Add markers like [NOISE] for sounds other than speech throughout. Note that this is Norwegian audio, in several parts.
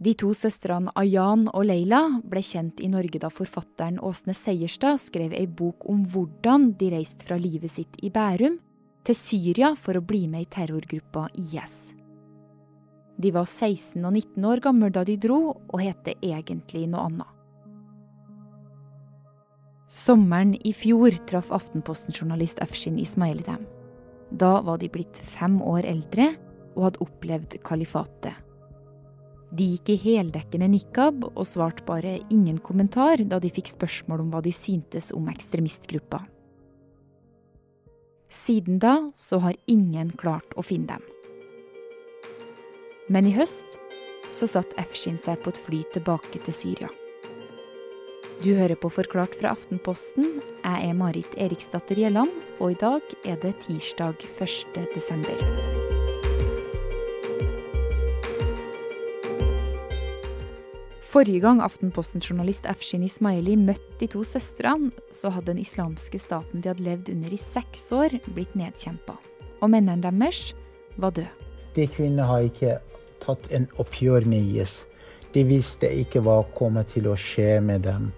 De to søstrene Ayan og Leila ble kjent i Norge da forfatteren Åsne Seierstad skrev ei bok om hvordan de reiste fra livet sitt i Bærum til Syria for å bli med i terrorgruppa IS. De var 16 og 19 år gamle da de dro, og heter egentlig noe annet. Sommeren i fjor traff Aftenposten-journalist Afshin Ismaili dem. Da var de blitt fem år eldre og hadde opplevd kalifatet. De gikk i heldekkende nikab og svarte bare ingen kommentar da de fikk spørsmål om hva de syntes om ekstremistgruppa. Siden da så har ingen klart å finne dem. Men i høst så satt Efshin seg på et fly tilbake til Syria. Du hører på Forklart fra Aftenposten. Jeg er Marit Eriksdatter Gjelland, og i dag er det tirsdag 1. desember. Forrige gang Aftenposten-journalist Afshin Ismaili møtte de to søstrene, så hadde den islamske staten de hadde levd under i seks år, blitt nedkjempa. Og mennene deres var døde. De kvinnene har ikke tatt en oppgjør med IS. De visste ikke hva kom til å skje med dem.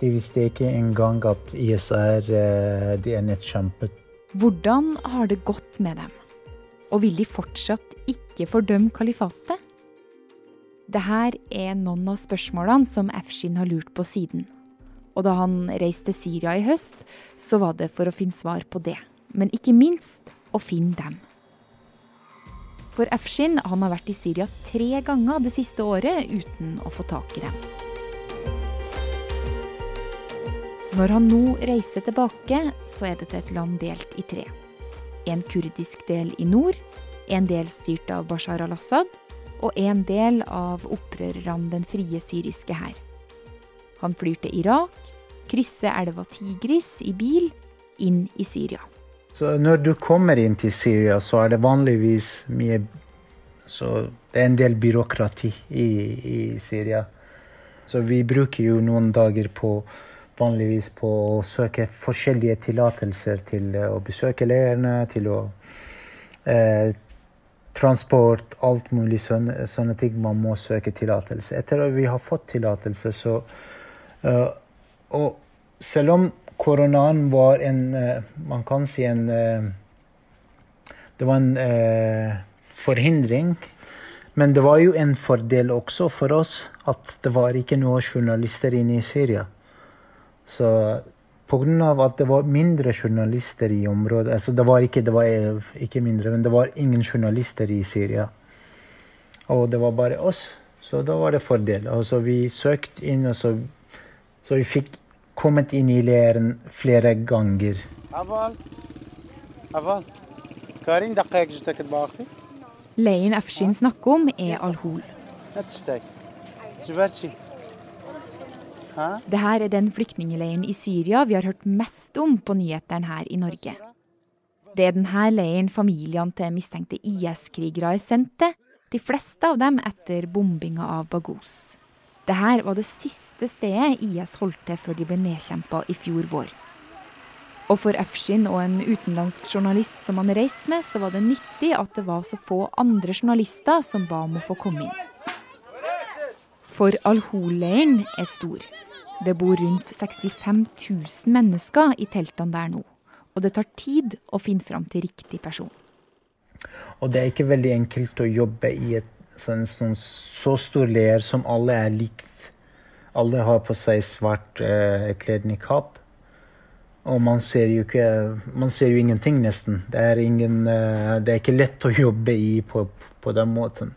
De visste ikke engang at IS er eh, de er nedkjempet. Hvordan har det gått med dem? Og vil de fortsatt ikke fordømme kalifatet? Dette er noen av spørsmålene som Afshin har lurt på siden. Og da han reiste til Syria i høst, så var det for å finne svar på det. Men ikke minst å finne dem. For Afshin han har vært i Syria tre ganger det siste året uten å få tak i dem. Når han nå reiser tilbake, så er det til et land delt i tre. En kurdisk del i nord, en del styrt av Bashar al-Assad, og en del av opprørerne Den frie syriske hær. Han flyr til Irak, krysser elva Tigris i bil, inn i Syria. Så når du kommer inn til Syria, så er det vanligvis mye Så det er en del byråkrati i, i Syria. Så vi bruker jo noen dager på vanligvis på å søke forskjellige tillatelser til å besøke leirene, til å eh, transport, alt mulig sånne, sånne, ting man må søke tillatelse. Etter at vi har fått tillatelse, så uh, Og selv om koronaen var en uh, Man kan si en uh, Det var en forhindring. Men det var jo en fordel også for oss at det var ikke noen journalister inne i Syria. Så Pga. at det var mindre journalister i området. Altså det, var ikke, det var ikke mindre, men det var ingen journalister i Syria. Og det var bare oss. Så da var det fordel. Altså vi søkte inn, og så, så vi fikk kommet inn i leiren flere ganger. Leiren Afshin snakker om, er Al-Hol. Dette er den flyktningeleiren i Syria vi har hørt mest om på nyhetene her i Norge. Det er denne leiren familiene til mistenkte IS-krigere er sendt til, de fleste av dem etter bombinga av Bagos. Dette var det siste stedet IS holdt til før de ble nedkjempa i fjor vår. Og for Afshin og en utenlandsk journalist som han reiste med, så var det nyttig at det var så få andre journalister som ba om å få komme inn. For Al-Hol-leiren er stor. Det bor rundt 65 000 mennesker i teltene der nå. Og det tar tid å finne fram til riktig person. Og det er ikke veldig enkelt å jobbe i et sånn, sånn, så stor leir som alle er likt. Alle har på seg svart eh, kledd. Og man ser jo ikke Man ser jo ingenting, nesten. Det er, ingen, eh, det er ikke lett å jobbe i på, på den måten.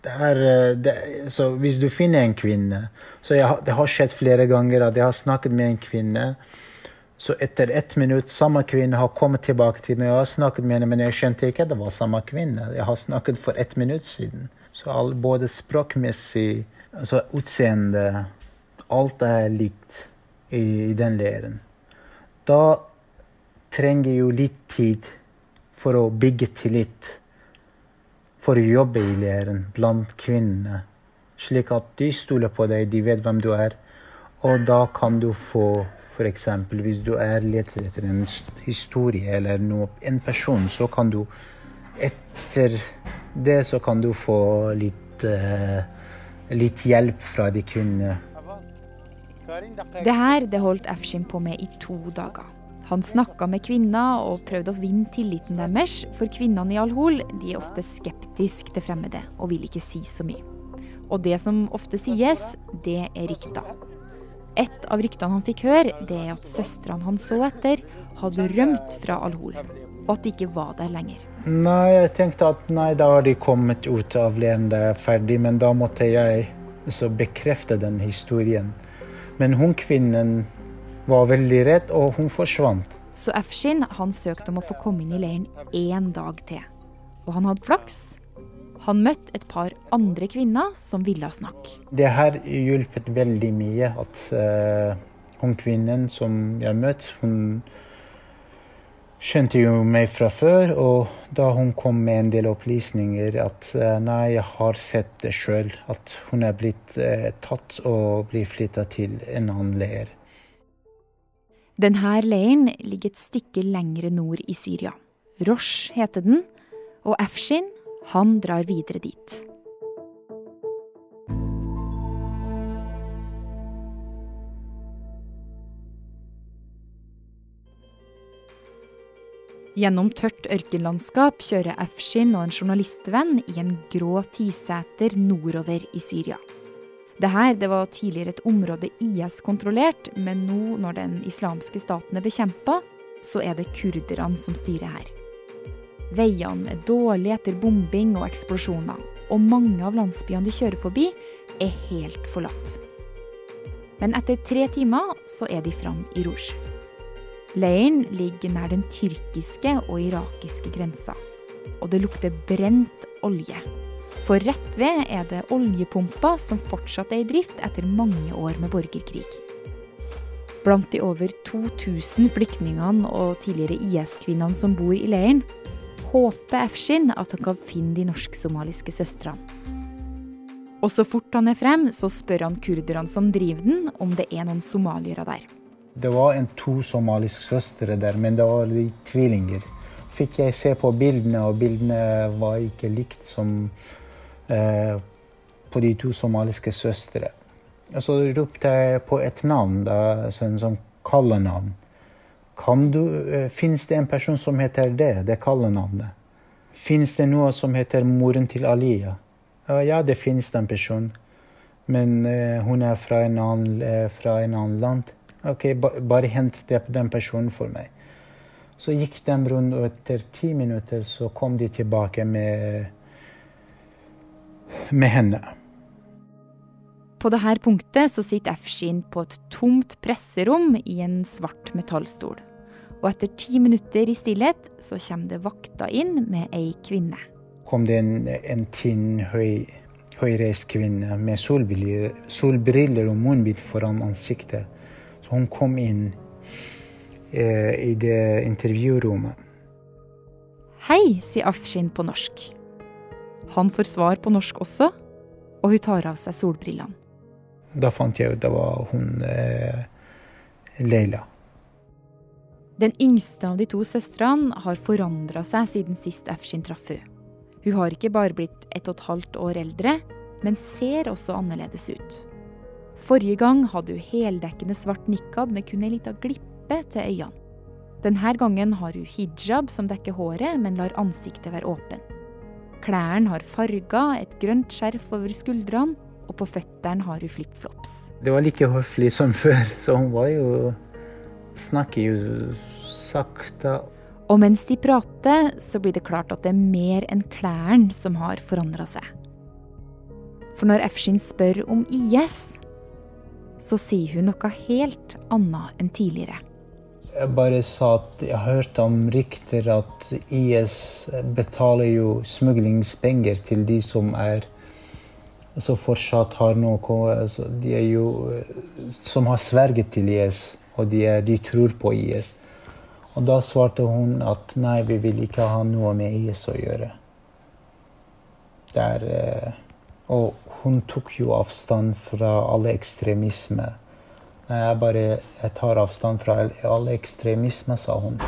Det er, eh, det, så hvis du finner en kvinne så jeg, Det har skjedd flere ganger at jeg har snakket med en kvinne. Så etter ett minutt samme kvinne har kommet tilbake til meg og har snakket med henne, men jeg skjønte ikke at det var samme kvinne. Jeg har snakket for ett minutt siden. Så all, både språkmessig, altså utseende Alt er likt i, i den leiren. Da trenger jeg jo litt tid for å bygge tillit for å jobbe i leiren blant kvinnene, slik at de stoler på deg, de vet hvem du er. Og da kan du få f.eks. hvis du er leter etter en historie eller noe, en person, så kan du etter det så kan du få litt uh, litt hjelp fra de kvinnene. Det her det holdt Afshin på med i to dager. Han snakka med kvinner og prøvde å vinne tilliten deres, for kvinnene i Al-Hol er ofte skeptiske til fremmede og vil ikke si så mye. Og det som ofte sies, det er rykter. Et av ryktene han fikk høre, det er at søstrene han så etter, hadde rømt fra Al-Hol, og at de ikke var der lenger. Nei, jeg tenkte at nei, da har de kommet ut av leende er ferdig. Men da måtte jeg bekrefte den historien. Men hun kvinnen var veldig redd, og hun forsvant. Så Afshin han søkte om å få komme inn i leiren én dag til. Og han hadde flaks. Han møtte et par andre kvinner som ville snakke. Det har hjulpet veldig mye at uh, hun kvinnen som jeg møtte, hun skjønte jo meg fra før. Og da hun kom med en del opplysninger at uh, nei, jeg har sett det sjøl. At hun er blitt uh, tatt og blir flytta til en annen leir. Denne leiren ligger et stykke lengre nord i Syria. Rosh heter den, og Afshin han drar videre dit. Gjennom tørt ørkenlandskap kjører Afshin og en journalistvenn i en grå tiseter nordover i Syria. Dette det var tidligere et område IS kontrollert, men nå når den islamske staten er bekjempa, så er det kurderne som styrer her. Veiene er dårlige etter bombing og eksplosjoner, og mange av landsbyene de kjører forbi, er helt forlatt. Men etter tre timer så er de fram i Rouge. Leiren ligger nær den tyrkiske og irakiske grensa. Og det lukter brent olje. For rett ved er det oljepumpa som fortsatt er i drift etter mange år med borgerkrig. Blant de over 2000 flyktningene og tidligere IS-kvinnene som bor i leiren, håper Efshin at han kan finne de norsk-somaliske søstrene. Og så fort han er frem, så spør han kurderne som driver den, om det er noen somaliere der. Det var en to somaliske søstre der, men det var de tvillinger. Fikk jeg se på bildene, og bildene var ikke likt som på de to somaliske søstre. Og så ropte jeg på et navn, da, sånn som kallenavn. Kan uh, Fins det en person som heter det? Det kallenavnet. Fins det noe som heter moren til Alia? Uh, ja, det finnes den personen. Men eh, hun er fra en annen, fra en annen land. OK, ba, bare hent den personen for meg. Så gikk de rundt, og etter ti minutter så kom de tilbake med, med henne. På dette punktet så sitter Afshin på et tomt presserom i en svart metallstol. Og etter ti minutter i stillhet så kommer det vakta inn med ei kvinne. kom det en, en tynn, høy, høyreist kvinne med solbriller, solbriller og munnbind foran ansiktet. Så hun kom inn eh, i det intervjurommet. Hei, sier Afshin på norsk. Han får svar på norsk også, og hun tar av seg solbrillene. Da fant jeg ut det var hun eh, Leila. Den yngste av de to søstrene har forandra seg siden sist Afshin traff henne. Hun har ikke bare blitt ett og et halvt år eldre, men ser også annerledes ut. Forrige gang hadde hun heldekkende svart nikab med kun ei lita glippe til øynene. Denne gangen har hun hijab som dekker håret, men lar ansiktet være åpen. Klærne har farger, et grønt skjerf over skuldrene, og på føttene har hun flipflops. Det var like høflig som [LAUGHS] før, så hun var jo Snakker jo sakte. Og mens de prater, så blir det klart at det er mer enn klærne som har forandra seg. For når Efshin spør om IS, så sier hun noe helt annet enn tidligere. Jeg bare sa at jeg hørte om rykter at IS betaler jo smuglingspenger til de som er som fortsatt har noe altså, De er jo Som har sverget til IS, og de, er, de tror på IS. Og da svarte hun at nei, vi vil ikke ha noe med IS å gjøre. Der, eh, og hun tok jo avstand fra alle ekstremisme. Jeg bare jeg tar avstand fra alle ekstremisme, sa hun.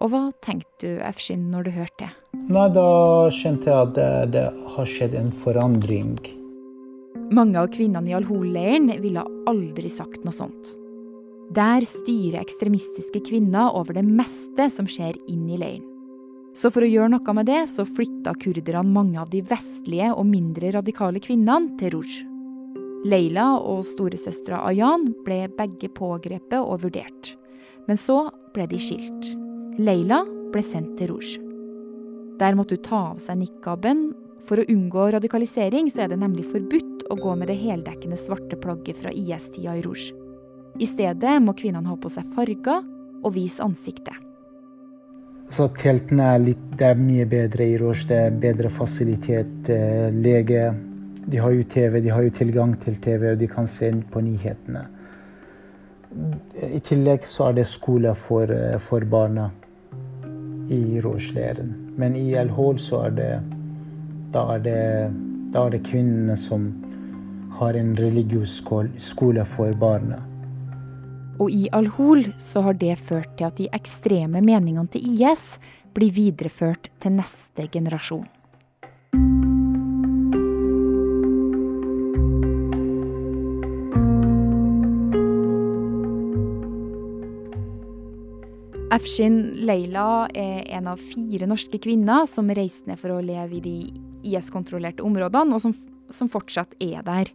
Og hva tenkte du, Efshin, når du hørte det? Nei, Da skjønte jeg at det, det har skjedd en forandring. Mange av kvinnene i Al-Hol-leiren ville aldri sagt noe sånt. Der styrer ekstremistiske kvinner over det meste som skjer inn i leiren. Så for å gjøre noe med det, så flytta kurderne mange av de vestlige og mindre radikale kvinnene til Rouge. Leila og storesøstera Ayan ble begge pågrepet og vurdert. Men så ble de skilt. Leila ble sendt til Rouge. Der måtte hun ta av seg nikaben. For å unngå radikalisering så er det nemlig forbudt å gå med det heldekkende svarte plagget fra IS-tida i Rouge. I stedet må kvinnene ha på seg farger og vise ansiktet. Så teltene er, litt, det er mye bedre i Rouge. Det er bedre fasilitet, eh, lege. De har jo TV, de har jo tilgang til TV, og de kan se på nyhetene. I tillegg så er det skole for, eh, for barna i rouge Men i El-Hol så er det da er det, da er det kvinnene som har en religiøs skole for barna. Og i Al-Hol så har det ført til at de ekstreme meningene til IS blir videreført til neste generasjon. Afshin Leila er en av fire norske kvinner som reiste ned for å leve i de IS-kontrollerte områdene, og som, som, fortsatt er der.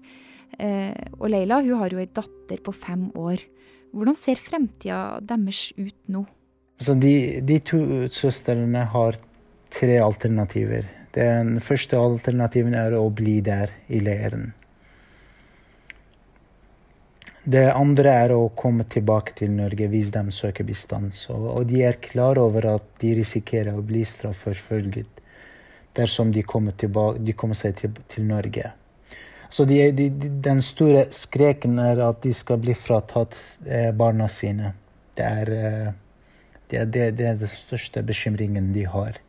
Eh, og Leila hun har jo ei datter på fem år. Hvordan ser fremtida deres ut nå? Altså de, de, to søstrene har tre alternativer. Den første alternativen er å bli der i leiren. Det andre er å komme tilbake til Norge hvis de søker bistand. Så, og de er klar over at de risikerer å bli straffeforfølget dersom de kommer, tilbake, de kommer seg til, til, Norge. Så de, de, den store skreken er at de skal bli fratatt eh, barna sine. Det er, eh, det, det, det er den største bekymringen de har.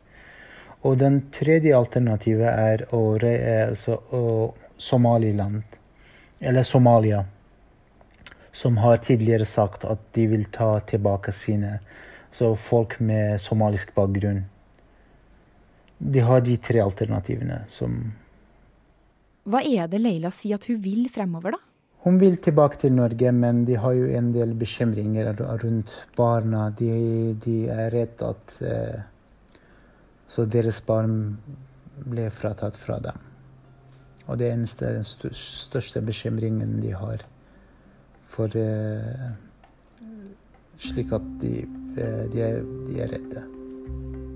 Og den tredje alternativet er å, altså, å Somaliland, eller Somalia som har tidligere sagt at de vil ta tilbake sine så folk med somalisk bakgrunn. De har de tre alternativene som Hva er det Leila sier at hun vil fremover, da? Hun vil tilbake til Norge, men de har jo en del bekymringer rundt barna. De, de er redd at eh, Så deres barn ble fratatt fra dem. Og det eneste, den største bekymringen de har for uh, Slik at de, uh, de, er, de, er, redde.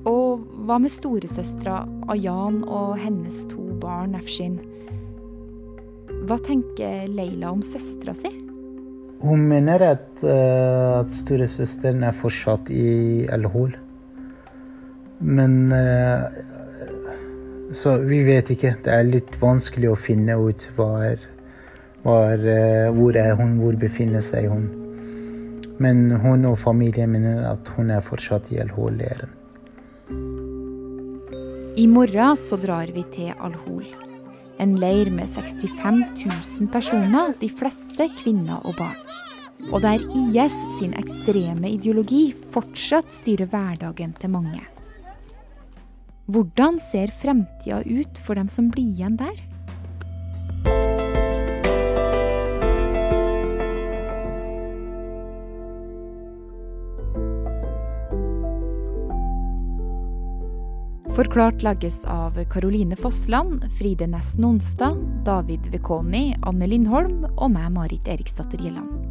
Og hva med storesøstera Ayan og hennes to barn, Afshin? Hva tenker Leila om søstera si? Hun mener at, uh, at storesøsteren er fortsatt i Al-Hol. Men Så vi vet ikke. Det er litt vanskelig å finne ut hva er var, eh, hvor er hun, hvor befinner seg hun. Men hun og familien mener at hun er fortsatt i Al-Hol-leiren. I morgen så drar vi til Al-Hol. En leir med 65 000 personer, de fleste kvinner og barn. Og der IS sin ekstreme ideologi fortsatt styrer hverdagen til mange. Hvordan ser fremtida ut for dem som blir igjen der? Forklart lages av Caroline Fossland, Fride Næss Nonstad, David Vekoni, Anne Lindholm og meg, Marit Eriksdatter Gjelland.